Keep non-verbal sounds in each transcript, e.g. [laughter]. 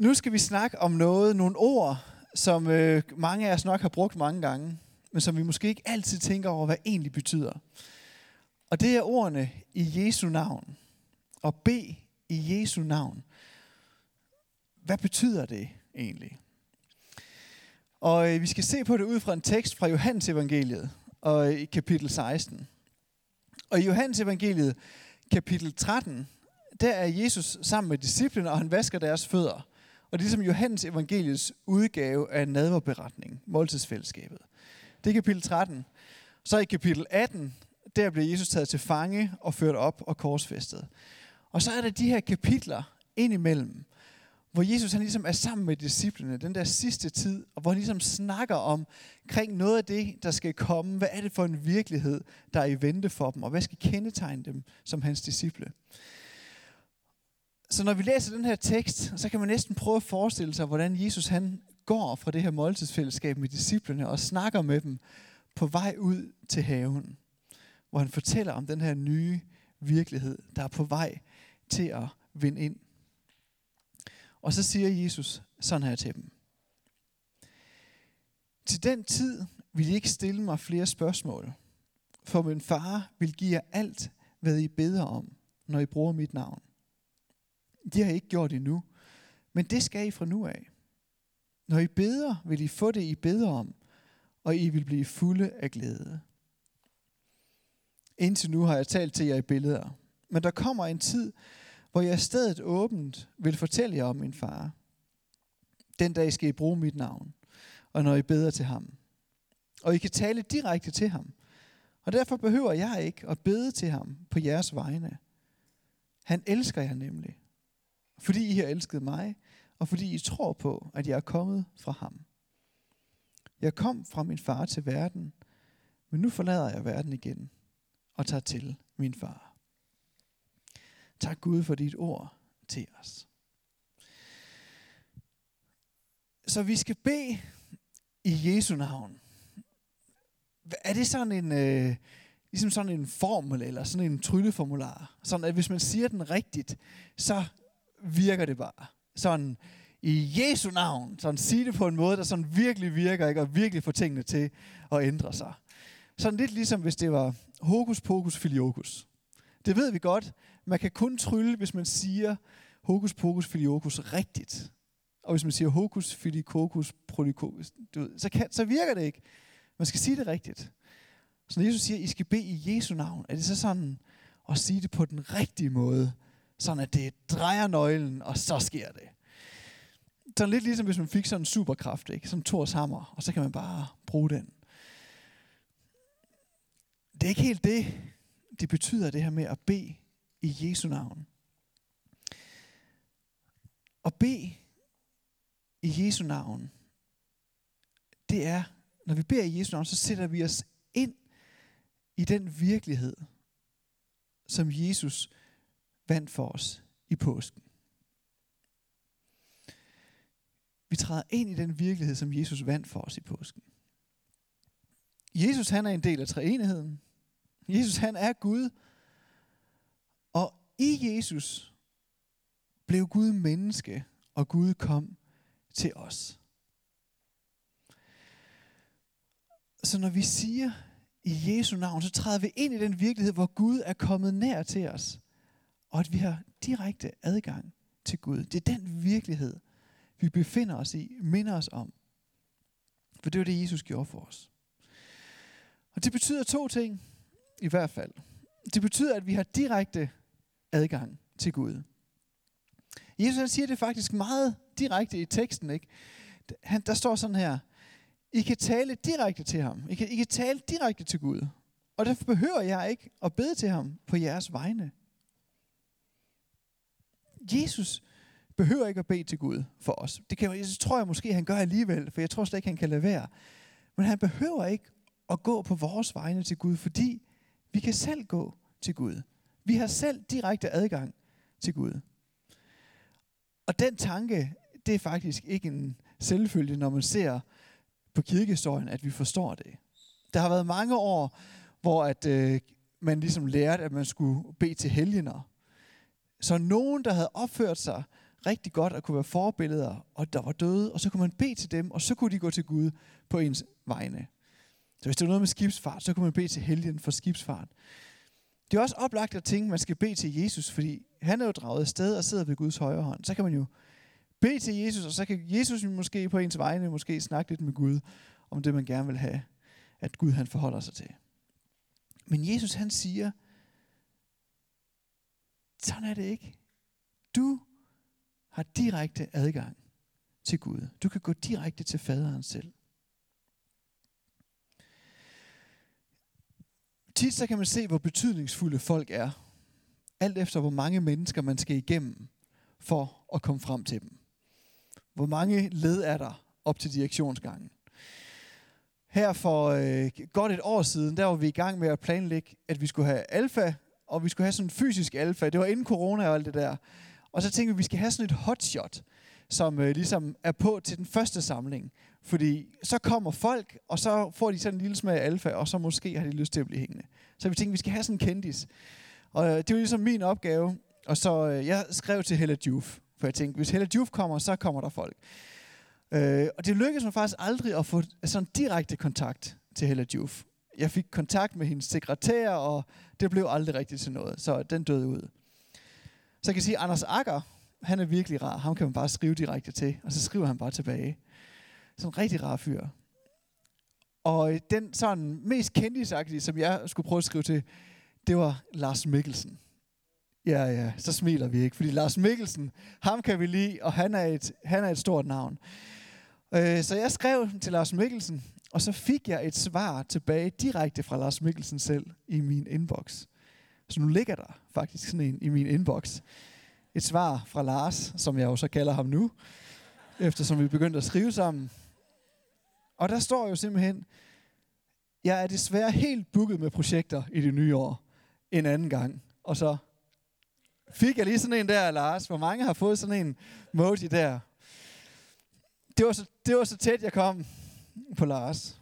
Nu skal vi snakke om noget, nogle ord, som øh, mange af os nok har brugt mange gange, men som vi måske ikke altid tænker over, hvad egentlig betyder. Og det er ordene i Jesu navn. Og B i Jesu navn. Hvad betyder det egentlig? Og øh, vi skal se på det ud fra en tekst fra Johannes evangeliet, og øh, i kapitel 16. Og i Johannes evangeliet, kapitel 13, der er Jesus sammen med disciplene, og han vasker deres fødder. Og det er ligesom Johannes evangeliets udgave af nadverberetning, måltidsfællesskabet. Det er kapitel 13. Så i kapitel 18, der bliver Jesus taget til fange og ført op og korsfæstet. Og så er der de her kapitler indimellem, hvor Jesus han ligesom er sammen med disciplene den der sidste tid, og hvor han ligesom snakker om kring noget af det, der skal komme. Hvad er det for en virkelighed, der er i vente for dem, og hvad skal kendetegne dem som hans disciple? Så når vi læser den her tekst, så kan man næsten prøve at forestille sig, hvordan Jesus han går fra det her måltidsfællesskab med disciplene og snakker med dem på vej ud til haven, hvor han fortæller om den her nye virkelighed, der er på vej til at vinde ind. Og så siger Jesus sådan her til dem. Til den tid vil I ikke stille mig flere spørgsmål, for min far vil give jer alt, hvad I beder om, når I bruger mit navn. De har I ikke gjort endnu, men det skal I fra nu af. Når I beder, vil I få det, I beder om, og I vil blive fulde af glæde. Indtil nu har jeg talt til jer i billeder, men der kommer en tid, hvor jeg stedet åbent vil fortælle jer om min far. Den dag skal I bruge mit navn, og når I beder til ham. Og I kan tale direkte til ham. Og derfor behøver jeg ikke at bede til ham på jeres vegne. Han elsker jer nemlig, fordi I har elsket mig, og fordi I tror på, at jeg er kommet fra ham. Jeg kom fra min far til verden, men nu forlader jeg verden igen og tager til min far. Tak Gud for dit ord til os. Så vi skal bede i Jesu navn. Er det sådan en, øh, ligesom sådan en formel, eller sådan en trylleformular? Sådan at hvis man siger den rigtigt, så virker det bare. Sådan i Jesu navn. Sådan sige det på en måde, der sådan virkelig virker, ikke? og virkelig får tingene til at ændre sig. Sådan lidt ligesom hvis det var hokus pokus filiokus. Det ved vi godt. Man kan kun trylle, hvis man siger hokus pokus filiokus rigtigt. Og hvis man siger hokus filikokus prolikokus, du ved, så, kan, så virker det ikke. Man skal sige det rigtigt. Så når Jesus siger, I skal bede i Jesu navn, er det så sådan at sige det på den rigtige måde, sådan at det drejer nøglen, og så sker det. Så lidt ligesom hvis man fik sådan en superkraft, ikke? som Thors hammer, og så kan man bare bruge den. Det er ikke helt det, det betyder det her med at bede i Jesu navn. At bede i Jesu navn, det er, når vi beder i Jesu navn, så sætter vi os ind i den virkelighed, som Jesus vandt for os i påsken. Vi træder ind i den virkelighed, som Jesus vandt for os i påsken. Jesus han er en del af treenigheden. Jesus han er Gud. Og i Jesus blev Gud menneske, og Gud kom til os. Så når vi siger i Jesu navn, så træder vi ind i den virkelighed, hvor Gud er kommet nær til os. Og at vi har direkte adgang til Gud. Det er den virkelighed, vi befinder os i, minder os om. For det var det, Jesus gjorde for os. Og det betyder to ting, i hvert fald. Det betyder, at vi har direkte adgang til Gud. Jesus han siger det faktisk meget direkte i teksten. Ikke? Han, der står sådan her, I kan tale direkte til ham. I kan, I kan tale direkte til Gud. Og derfor behøver jeg ikke at bede til ham på jeres vegne. Jesus behøver ikke at bede til Gud for os. Det, kan, jeg tror jeg måske, han gør alligevel, for jeg tror slet ikke, han kan lade være. Men han behøver ikke at gå på vores vegne til Gud, fordi vi kan selv gå til Gud. Vi har selv direkte adgang til Gud. Og den tanke, det er faktisk ikke en selvfølge, når man ser på kirkehistorien, at vi forstår det. Der har været mange år, hvor at, øh, man ligesom lærte, at man skulle bede til helgener. Så nogen, der havde opført sig rigtig godt og kunne være forbilleder, og der var døde, og så kunne man bede til dem, og så kunne de gå til Gud på ens vegne. Så hvis det var noget med skibsfart, så kunne man bede til helgen for skibsfart. Det er også oplagt at tænke, at man skal bede til Jesus, fordi han er jo draget afsted og sidder ved Guds højre hånd. Så kan man jo bede til Jesus, og så kan Jesus måske på ens vegne måske snakke lidt med Gud om det, man gerne vil have, at Gud han forholder sig til. Men Jesus han siger, sådan er det ikke. Du har direkte adgang til Gud. Du kan gå direkte til faderen selv. Tit så kan man se, hvor betydningsfulde folk er. Alt efter, hvor mange mennesker man skal igennem for at komme frem til dem. Hvor mange led er der op til direktionsgangen. Her for øh, godt et år siden, der var vi i gang med at planlægge, at vi skulle have alfa, og vi skulle have sådan en fysisk alfa. Det var inden corona og alt det der. Og så tænkte vi, at vi skal have sådan et hotshot, som øh, ligesom er på til den første samling. Fordi så kommer folk, og så får de sådan en lille smag af alfa, og så måske har de lyst til at blive hængende. Så vi tænkte, at vi skal have sådan en kendis. Og øh, det var ligesom min opgave. Og så øh, jeg skrev til Hella Juf, for jeg tænkte, hvis Hella Juf kommer, så kommer der folk. Øh, og det lykkedes mig faktisk aldrig at få sådan direkte kontakt til Hella Juf. Jeg fik kontakt med hendes sekretær, og det blev aldrig rigtigt til noget, så den døde ud. Så jeg kan sige, at Anders Akker, han er virkelig rar. Ham kan man bare skrive direkte til, og så skriver han bare tilbage. Sådan en rigtig rar fyr. Og den sådan mest kendisagtige, som jeg skulle prøve at skrive til, det var Lars Mikkelsen. Ja, ja, så smiler vi ikke, fordi Lars Mikkelsen, ham kan vi lide, og han er et, han er et stort navn. Øh, så jeg skrev til Lars Mikkelsen, og så fik jeg et svar tilbage direkte fra Lars Mikkelsen selv i min inbox. Så nu ligger der faktisk sådan en i min inbox. Et svar fra Lars, som jeg jo så kalder ham nu, eftersom vi begyndte at skrive sammen. Og der står jo simpelthen, jeg er desværre helt booket med projekter i det nye år en anden gang. Og så fik jeg lige sådan en der, Lars. Hvor mange har fået sådan en emoji der? Det var så, det var så tæt, jeg kom på Lars.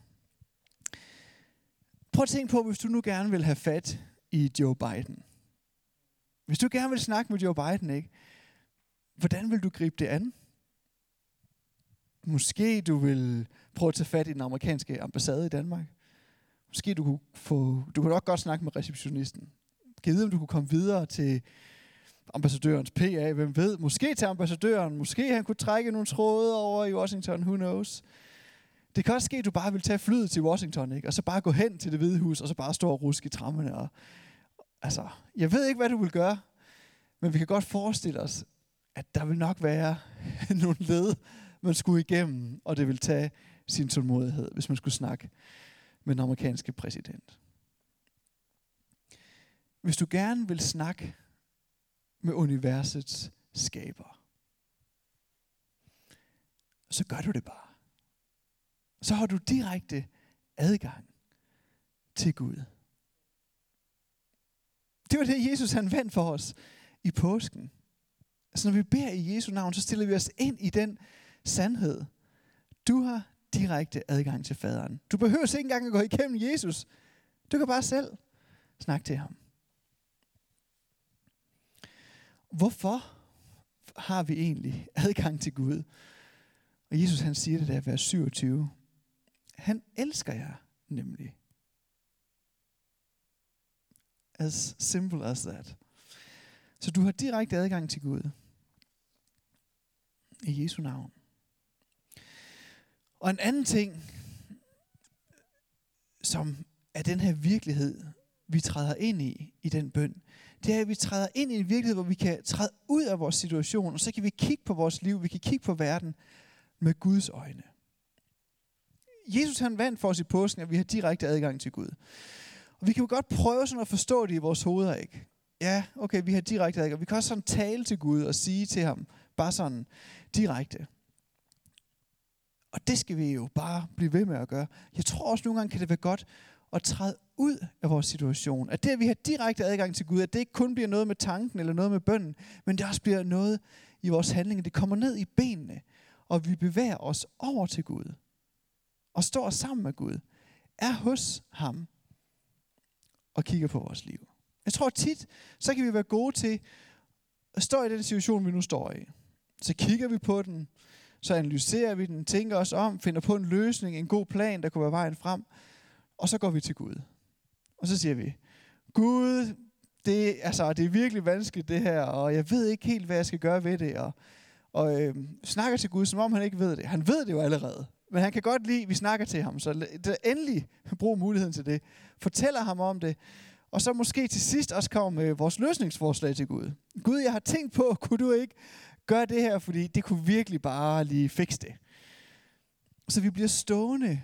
Prøv at tænke på, hvis du nu gerne vil have fat i Joe Biden. Hvis du gerne vil snakke med Joe Biden, ikke? Hvordan vil du gribe det an? Måske du vil prøve at tage fat i den amerikanske ambassade i Danmark. Måske du kunne få, du kunne nok godt snakke med receptionisten. Givet om du kunne komme videre til ambassadørens PA, hvem ved. Måske til ambassadøren, måske han kunne trække nogle tråde over i Washington, who knows. Det kan også ske, at du bare vil tage flyet til Washington, ikke? og så bare gå hen til det hvide hus, og så bare stå og ruske i trammerne. Og, altså, jeg ved ikke, hvad du vil gøre, men vi kan godt forestille os, at der vil nok være [laughs] nogle led, man skulle igennem, og det vil tage sin tålmodighed, hvis man skulle snakke med den amerikanske præsident. Hvis du gerne vil snakke med universets skaber, så gør du det bare så har du direkte adgang til Gud. Det var det, Jesus han vandt for os i påsken. Så når vi beder i Jesu navn, så stiller vi os ind i den sandhed. Du har direkte adgang til faderen. Du behøver ikke engang at gå igennem Jesus. Du kan bare selv snakke til ham. Hvorfor har vi egentlig adgang til Gud? Og Jesus han siger det der, i vers 27. Han elsker jer nemlig. As simple as that. Så du har direkte adgang til Gud. I Jesu navn. Og en anden ting, som er den her virkelighed, vi træder ind i, i den bøn, det er, at vi træder ind i en virkelighed, hvor vi kan træde ud af vores situation, og så kan vi kigge på vores liv, vi kan kigge på verden med Guds øjne. Jesus han vandt for os i påsken, at vi har direkte adgang til Gud. Og vi kan jo godt prøve sådan at forstå det i vores hoveder, ikke? Ja, okay, vi har direkte adgang. Vi kan også sådan tale til Gud og sige til ham, bare sådan direkte. Og det skal vi jo bare blive ved med at gøre. Jeg tror også nogle gange kan det være godt at træde ud af vores situation. At det, at vi har direkte adgang til Gud, at det ikke kun bliver noget med tanken eller noget med bønnen, men det også bliver noget i vores handlinger. Det kommer ned i benene, og vi bevæger os over til Gud og står sammen med Gud, er hos ham og kigger på vores liv. Jeg tror tit, så kan vi være gode til at stå i den situation, vi nu står i. Så kigger vi på den, så analyserer vi den, tænker os om, finder på en løsning, en god plan, der kunne være vejen frem, og så går vi til Gud. Og så siger vi, Gud, det, altså, det er virkelig vanskeligt det her, og jeg ved ikke helt, hvad jeg skal gøre ved det, og, og øh, snakker til Gud, som om han ikke ved det. Han ved det jo allerede, men han kan godt lide, at vi snakker til ham, så det, endelig [laughs] brug muligheden til det. Fortæller ham om det, og så måske til sidst også kommer med vores løsningsforslag til Gud. Gud, jeg har tænkt på, [laughs] kunne du ikke gøre det her, fordi det kunne virkelig bare lige fikse det. Så vi bliver stående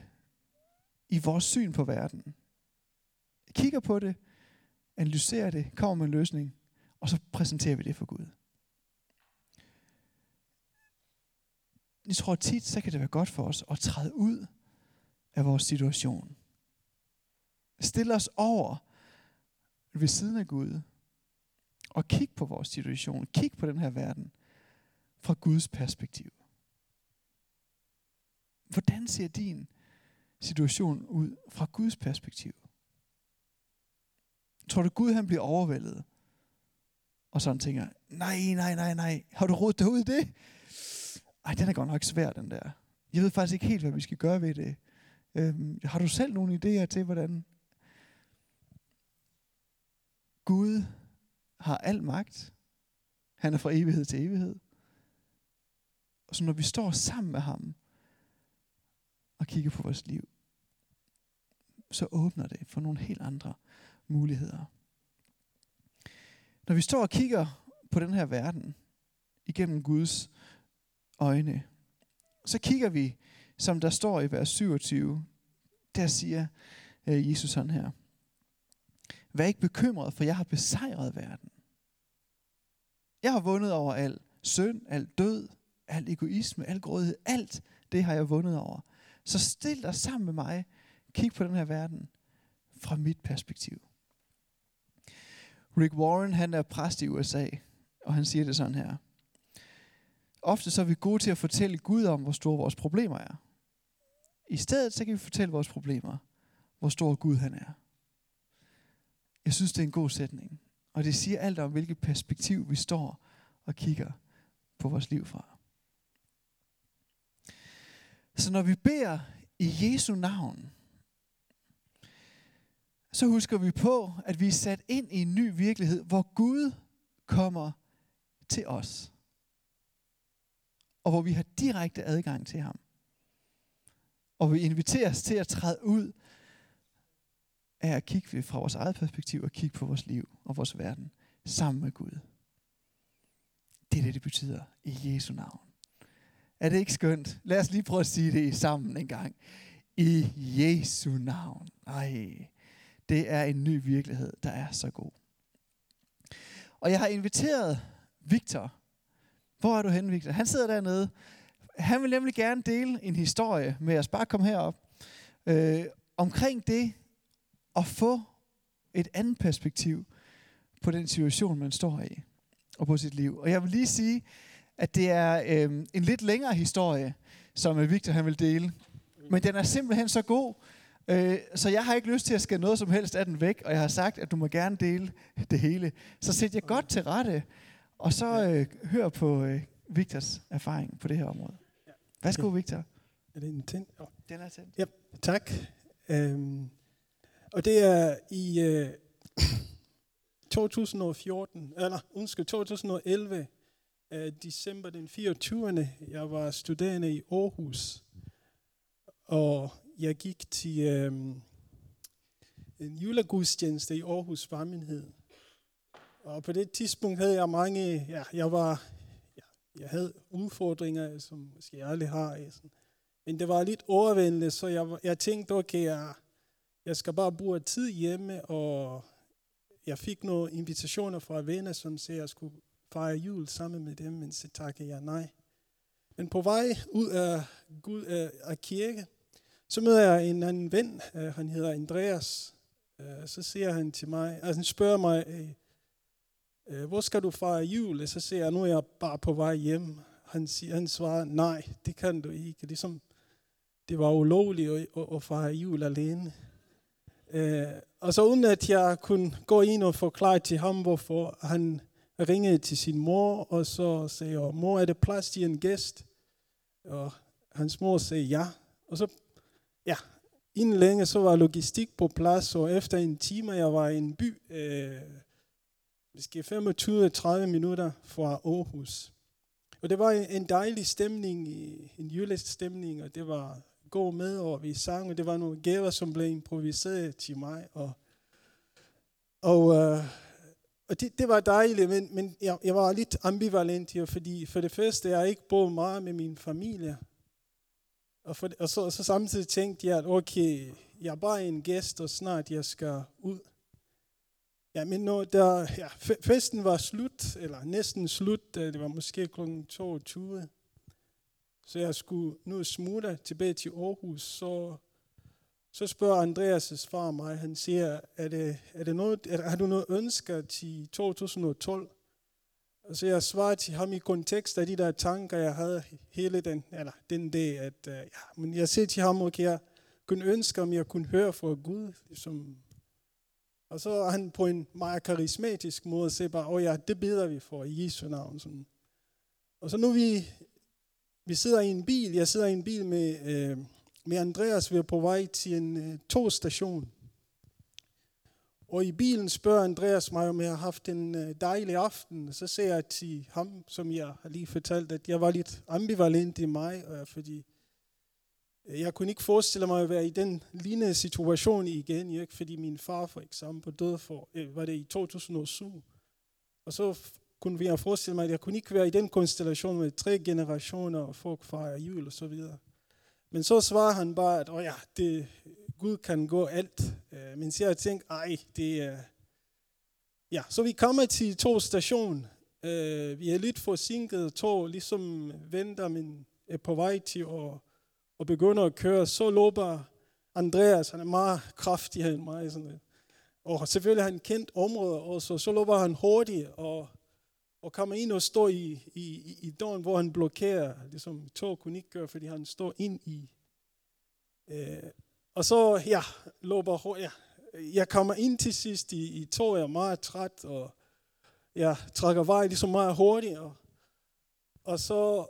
i vores syn på verden. Kigger på det, analyserer det, kommer med en løsning, og så præsenterer vi det for Gud. Jeg tror tit, så kan det være godt for os at træde ud af vores situation. Stille os over ved siden af Gud. Og kig på vores situation. Kig på den her verden fra Guds perspektiv. Hvordan ser din situation ud fra Guds perspektiv? Tror du, Gud han bliver overvældet? Og sådan tænker, nej, nej, nej, nej, har du råd ud i det? Ej, den er godt nok svær, den der. Jeg ved faktisk ikke helt, hvad vi skal gøre ved det. Øhm, har du selv nogle idéer til, hvordan Gud har al magt. Han er fra evighed til evighed. Og så når vi står sammen med ham og kigger på vores liv, så åbner det for nogle helt andre muligheder. Når vi står og kigger på den her verden igennem Guds øjne, så kigger vi, som der står i vers 27, der siger øh, Jesus sådan her. Vær ikke bekymret, for jeg har besejret verden. Jeg har vundet over al synd, al død, al egoisme, al grådighed. Alt det har jeg vundet over. Så stil dig sammen med mig. Kig på den her verden fra mit perspektiv. Rick Warren, han er præst i USA, og han siger det sådan her. Ofte så er vi gode til at fortælle Gud om, hvor store vores problemer er. I stedet så kan vi fortælle vores problemer, hvor stor Gud han er. Jeg synes, det er en god sætning. Og det siger alt om, hvilket perspektiv vi står og kigger på vores liv fra. Så når vi beder i Jesu navn, så husker vi på, at vi er sat ind i en ny virkelighed, hvor Gud kommer til os. Og hvor vi har direkte adgang til ham. Og vi inviteres til at træde ud af at kigge fra vores eget perspektiv og kigge på vores liv og vores verden sammen med Gud. Det er det, det betyder i Jesu navn. Er det ikke skønt? Lad os lige prøve at sige det sammen en gang. I Jesu navn. Ej, det er en ny virkelighed, der er så god. Og jeg har inviteret Victor. Hvor er du henne, Victor? Han sidder dernede. Han vil nemlig gerne dele en historie med os. Bare kom herop. Øh, omkring det, at få et andet perspektiv på den situation, man står i, og på sit liv. Og jeg vil lige sige, at det er øh, en lidt længere historie, som øh, Victor han vil dele. Men den er simpelthen så god, øh, så jeg har ikke lyst til at skære noget som helst af den væk, og jeg har sagt, at du må gerne dele det hele. Så sæt jer godt til rette, og så øh, hør på øh, Victors erfaring på det her område. Værsgo, Victor. Er det en tænd? Oh. Den er tændt. Ja, tak. Um og det er i øh, [coughs] 2014, eller undskyld, 2011, øh, december den 24. Jeg var studerende i Aarhus, og jeg gik til øh, en julegudstjeneste i Aarhus Varmenhed. Og på det tidspunkt havde jeg mange, ja, jeg var, ja, jeg havde udfordringer, som måske jeg aldrig har. Sådan. Men det var lidt overvældende, så jeg, jeg tænkte, okay, jeg, jeg skal bare bruge tid hjemme, og jeg fik nogle invitationer fra venner, som sagde, at jeg skulle fejre jul sammen med dem, men så takkede jeg nej. Men på vej ud af, Gud, af kirke, så møder jeg en anden ven, øh, han hedder Andreas. Øh, så siger han til mig, altså han spørger mig, øh, Øh, hvor skal du fejre jul? Så siger jeg, nu er jeg bare på vej hjem. Han, siger, han svarer, nej, det kan du ikke. Det, som, det var ulovligt at, at fejre jul alene. Øh, og så uden at jeg kunne gå ind og forklare til ham, hvorfor han ringede til sin mor, og så sagde jeg, mor, er det plads til en gæst? Og hans mor sagde ja. Og så, ja, inden længe, så var logistik på plads, og efter en time, jeg var i en by, øh, måske 25-30 minutter fra Aarhus. Og det var en dejlig stemning, en julestemning, og det var god med, og vi sang, og det var nogle gaver, som blev improviseret til mig. Og, og, øh, og det, det var dejligt, men, men jeg, jeg var lidt ambivalent her, fordi for det første, jeg ikke boet meget med min familie. Og, for, og, så, og så samtidig tænkte jeg, at okay, jeg er bare en gæst, og snart jeg skal ud. Ja, men når der, ja, festen var slut, eller næsten slut, øh, det var måske kl. 22, så jeg skulle nu smutte tilbage til Aarhus, så, så spørger Andreas' far mig, han siger, er det, er det noget, er, har du noget ønsker til 2012? Og så jeg svarer til ham i kontekst af de der tanker, jeg havde hele den, eller den dag, at øh, ja, men jeg siger til ham, okay, jeg kunne ønske, om jeg kunne høre fra Gud, som og så er han på en meget karismatisk måde siger bare, åh ja, det beder vi for i Jesu navn. Sådan. Og så nu vi, vi sidder i en bil, jeg sidder i en bil med, øh, med Andreas, vi er på vej til en øh, togstation. Og i bilen spørger Andreas mig, om jeg har haft en øh, dejlig aften. Så ser jeg til ham, som jeg har lige fortalt, at jeg var lidt ambivalent i mig, øh, fordi jeg kunne ikke forestille mig at være i den lignende situation igen, ikke? fordi min far for eksempel døde for, øh, var det i 2007. Og så kunne vi forestille mig, at jeg kunne ikke være i den konstellation med tre generationer, og folk fejrer jul og så videre. Men så svarer han bare, at oh ja, det, Gud kan gå alt. Øh, men så jeg tænkte, ej, det er... Ja, så vi kommer til to station. Øh, vi er lidt forsinket, tog ligesom venter, men er på vej til at og begynder at køre, så løber Andreas, han er meget kraftigere end mig. Sådan Og selvfølgelig har han kendt områder, og så, løber han hurtigt, og, og kommer ind og står i, i, i døren, hvor han blokerer, ligesom tog kunne ikke gøre, fordi han står ind i. Øh, og så, ja, løber ja, jeg kommer ind til sidst i, i tog, jeg er meget træt, og jeg trækker vej ligesom meget hurtigt, og, og så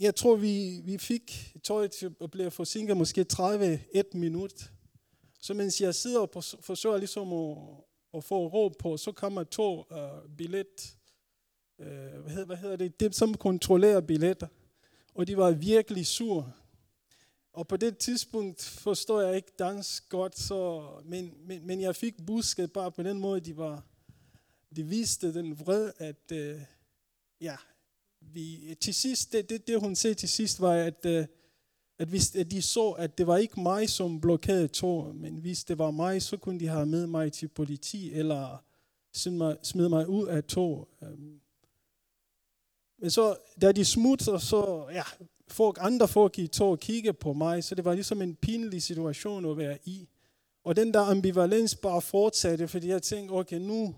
jeg tror, vi, vi fik tøjet til at blive forsinket måske 30 minut. Så mens jeg sidder og forsøger ligesom at, at få ro på, så kommer to uh, billet, uh, hvad, hedder, hvad hedder det, dem som kontrollerer billetter. Og de var virkelig sure. Og på det tidspunkt forstår jeg ikke dansk godt, så, men, men, men jeg fik busket bare på den måde, de var, de viste den vred, at uh, ja, vi, til sidst, det, det, det hun sagde til sidst var, at, øh, at hvis at de så, at det var ikke mig, som blokerede tog, men hvis det var mig, så kunne de have med mig til politi, eller smide mig, smide mig ud af tog. Øhm. Men så, da de smutter, så, ja, folk, andre folk i tog kigge på mig, så det var ligesom en pinlig situation at være i. Og den der ambivalens bare fortsatte, fordi jeg tænkte, okay, nu,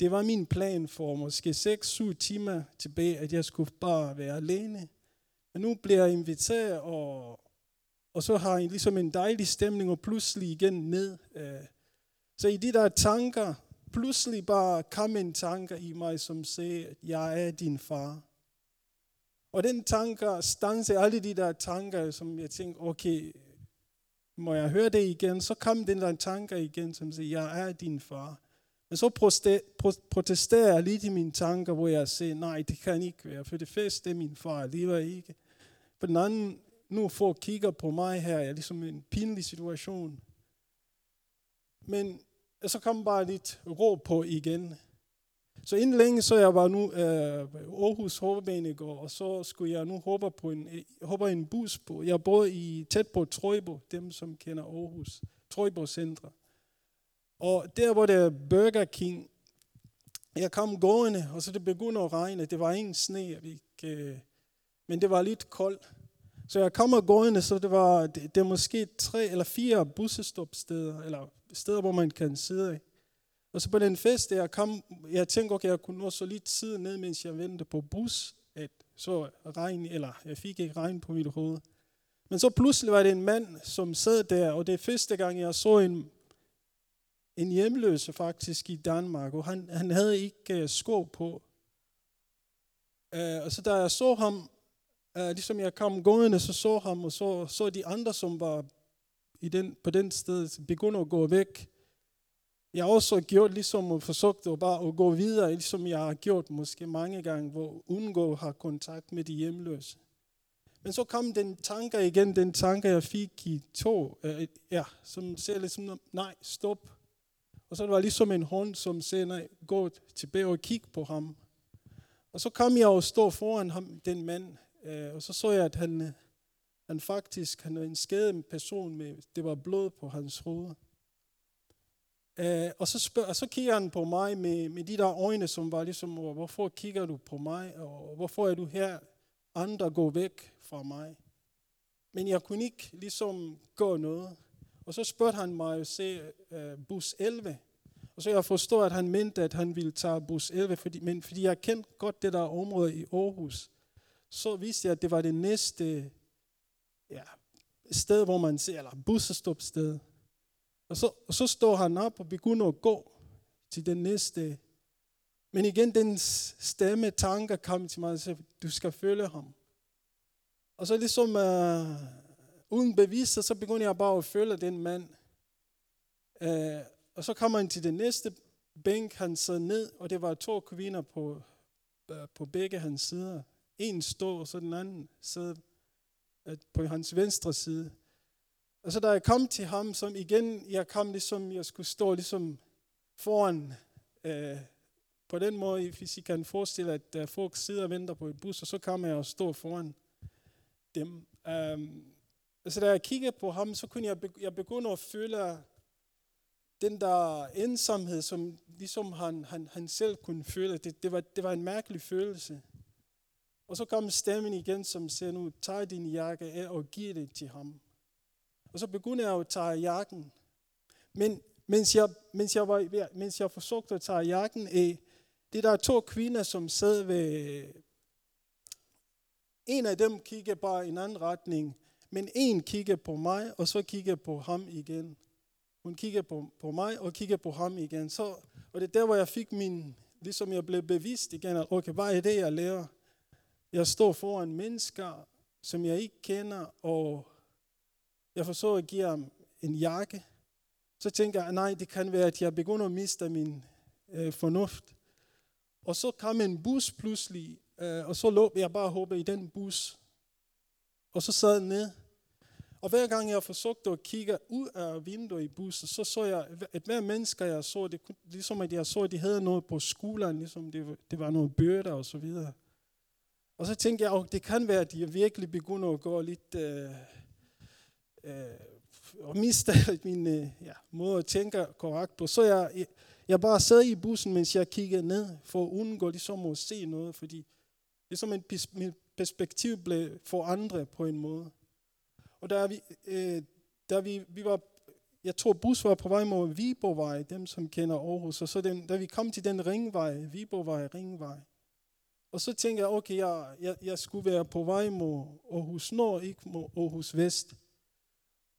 det var min plan for måske 6-7 timer tilbage, at jeg skulle bare være alene. Men nu bliver jeg inviteret, og, og så har jeg ligesom en dejlig stemning, og pludselig igen ned. Øh. Så i de der tanker, pludselig bare kom en tanker i mig, som sagde, at jeg er din far. Og den tanker stanse alle de der tanker, som jeg tænkte, okay, må jeg høre det igen? Så kom den der tanker igen, som siger, jeg er din far. Men så protesterer jeg lidt i mine tanker, hvor jeg siger, nej, det kan ikke være, for det første er min far lever ikke. For den anden, nu får kigger på mig her, jeg er ligesom en pinlig situation. Men så kom bare lidt ro på igen. Så inden længe, så jeg var nu øh, Aarhus Håbebanegård, og så skulle jeg nu håbe på en, øh, håber en bus på. Jeg boede i, tæt på Trøjbo, dem som kender Aarhus, Trøjbo Centre. Og der hvor det er Burger King, jeg kom gående, og så det begyndte at regne. Det var ingen sne, vi ikke, øh, men det var lidt koldt. Så jeg kommer gående, så det var det, det er måske tre eller fire bussestopsteder, eller steder, hvor man kan sidde. Og så på den fest, jeg kom, jeg tænkte, okay, jeg kunne nå så lidt sidde ned, mens jeg ventede på bus, at så regn, eller jeg fik ikke regn på mit hoved. Men så pludselig var det en mand, som sad der, og det er første gang, jeg så en en hjemløse faktisk i Danmark, og han, han havde ikke uh, sko på. Uh, og så da jeg så ham, uh, ligesom jeg kom gående, så så ham, og så, så de andre, som var i den, på den sted, begyndte at gå væk. Jeg har også gjort ligesom og forsøgt at bare at gå videre, ligesom jeg har gjort måske mange gange, hvor undgå har kontakt med de hjemløse. Men så kom den tanke igen, den tanke, jeg fik i to, øh, ja, som ser lidt som, nej, stop. Og så var det ligesom en hånd, som sagde, nej, gå tilbage og kig på ham. Og så kom jeg og stod foran ham, den mand, øh, og så så jeg, at han, han faktisk han var en skadet person, med, det var blod på hans hoved. Øh, og, så spørger, og så kigger han på mig med, med de der øjne, som var ligesom, hvorfor kigger du på mig, og hvorfor er du her? Andre går væk fra mig. Men jeg kunne ikke ligesom gøre noget. Og så spurgte han mig at se uh, bus 11. Og så jeg forstår, at han mente, at han ville tage bus 11, fordi, men fordi jeg kendte godt det der område i Aarhus, så vidste jeg, at det var det næste ja, sted, hvor man ser, eller bussestopsted. Og så, og så står han op og begynder at gå til den næste. Men igen, den stemme, tanker kom til mig og sagde, du skal følge ham. Og så ligesom uh, uden bevis, så begynder jeg bare at følge den mand. Øh, og så kommer han til den næste bænk, han sad ned, og det var to kvinder på, øh, på begge hans sider. En stod, og så den anden sad øh, på hans venstre side. Og så da jeg kom til ham, som igen, jeg kom ligesom, jeg skulle stå ligesom foran, Øh, på den måde, hvis I kan forestille, at øh, folk sidder og venter på et bus, og så kommer jeg og står foran dem. Øh, altså da jeg kiggede på ham, så kunne jeg, jeg begynde at føle den der ensomhed, som ligesom han, han, han selv kunne føle. Det, det, var, det var en mærkelig følelse. Og så kom stemmen igen, som siger, nu tag din jakke af og giv det til ham. Og så begyndte jeg at tage jakken. Men mens jeg, mens jeg, var, mens jeg forsøgte at tage jakken af, det der to kvinder, som sad ved, en af dem kiggede bare i en anden retning, men en kigger på mig, og så kigger på ham igen. Hun kigger på, på mig, og kigger på ham igen. Så, og det er der, hvor jeg fik min, ligesom jeg blev bevidst igen, at okay, hvad er det, jeg lærer? Jeg står foran mennesker, som jeg ikke kender, og jeg forsøger at give ham en jakke. Så tænker jeg, nej, det kan være, at jeg begynder at miste min øh, fornuft. Og så kom en bus pludselig, Øh, og så løb jeg bare håbe i den bus. Og så sad jeg ned. Og hver gang jeg forsøgte at kigge ud af vinduet i bussen, så så jeg, at hver menneske jeg så, det ligesom at jeg så, at de havde noget på skolen, ligesom det, det var noget byrder og så videre. Og så tænkte jeg, at det kan være, at de virkelig begynder at gå lidt, øh, øh, og miste [laughs] min øh, ja, måde at tænke korrekt på. Så jeg, jeg bare sad i bussen, mens jeg kiggede ned, for at undgå ligesom at se noget, fordi det er som en mit perspektiv blev forandret på en måde. Og der vi, øh, der vi, vi var, jeg tror bus var på vej mod Viborgvej, dem som kender Aarhus, og så den, da vi kom til den ringvej, Viborgvej, ringvej, og så tænkte jeg, okay, jeg, jeg, jeg skulle være på vej mod Aarhus Nord, ikke mod Aarhus Vest.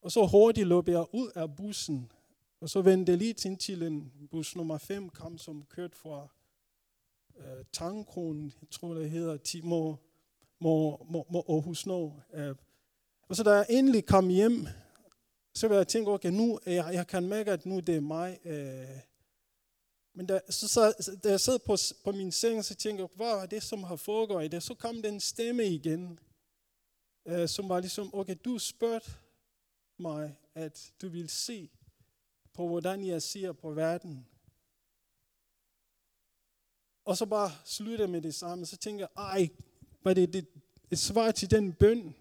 Og så hurtigt løb jeg ud af bussen, og så vendte jeg lige til, til en bus nummer 5 kom, som kørte fra øh, Tangkronen, jeg tror det hedder, Timo, mod, mod, mod Aarhus Nord. Øh. Og så da jeg endelig kom hjem, så vil jeg tænke, okay, nu, jeg, jeg kan mærke, at nu det er mig. Øh. Men da, så, så, da jeg sad på, på min seng, så tænkte jeg, hvad er det, som har foregået i det? Så kom den stemme igen, øh, som var ligesom, okay, du spurgte mig, at du vil se på, hvordan jeg ser på verden. Og så bare slutter med det samme. Så tænker jeg, ej, var det, det et svar til den bøn?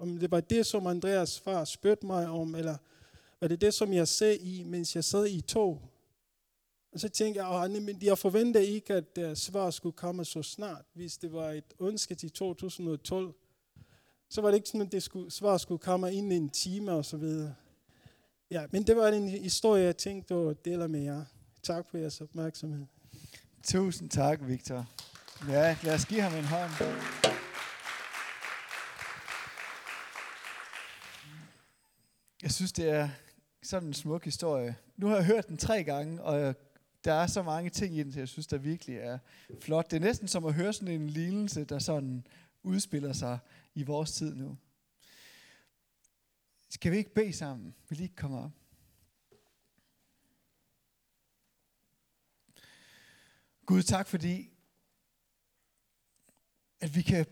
Om det var det, som Andreas far spurgte mig om, eller var det det, som jeg sagde i, mens jeg sad i tog? Og så tænkte jeg, men jeg forventer ikke, at det svar skulle komme så snart, hvis det var et ønske til 2012. Så var det ikke sådan, at det skulle, svar skulle komme inden en time og så videre. Ja, men det var en historie, jeg tænkte at dele med jer. Tak for jeres opmærksomhed. Tusind tak, Victor. Ja, lad os give ham en hånd. Jeg synes, det er sådan en smuk historie. Nu har jeg hørt den tre gange, og der er så mange ting i den, jeg synes, der virkelig er flot. Det er næsten som at høre sådan en lignelse, der sådan udspiller sig i vores tid nu. Skal vi ikke bede sammen? Vil I ikke komme op? Gud, tak fordi, at vi kan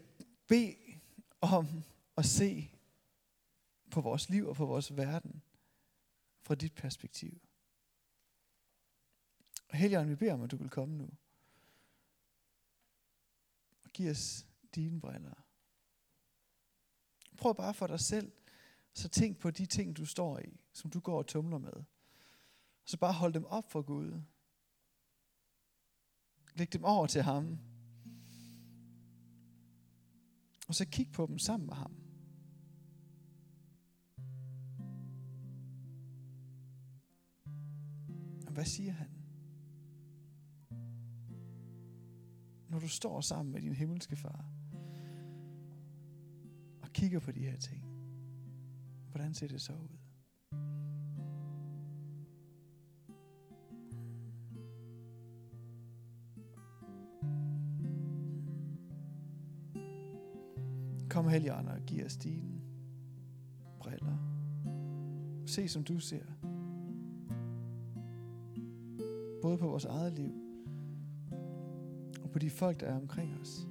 bede om at se på vores liv og på vores verden fra dit perspektiv. Og Helligånd, vi beder om, at du vil komme nu. Og give os dine briller. Prøv bare for dig selv, så tænk på de ting, du står i, som du går og tumler med. Så bare hold dem op for Gud. Læg dem over til ham. Og så kig på dem sammen med ham. Hvad siger han? Når du står sammen med din himmelske far og kigger på de her ting, hvordan ser det så ud? Kom Helligånd og giv os dine briller. Se som du ser. Både på vores eget liv og på de folk, der er omkring os.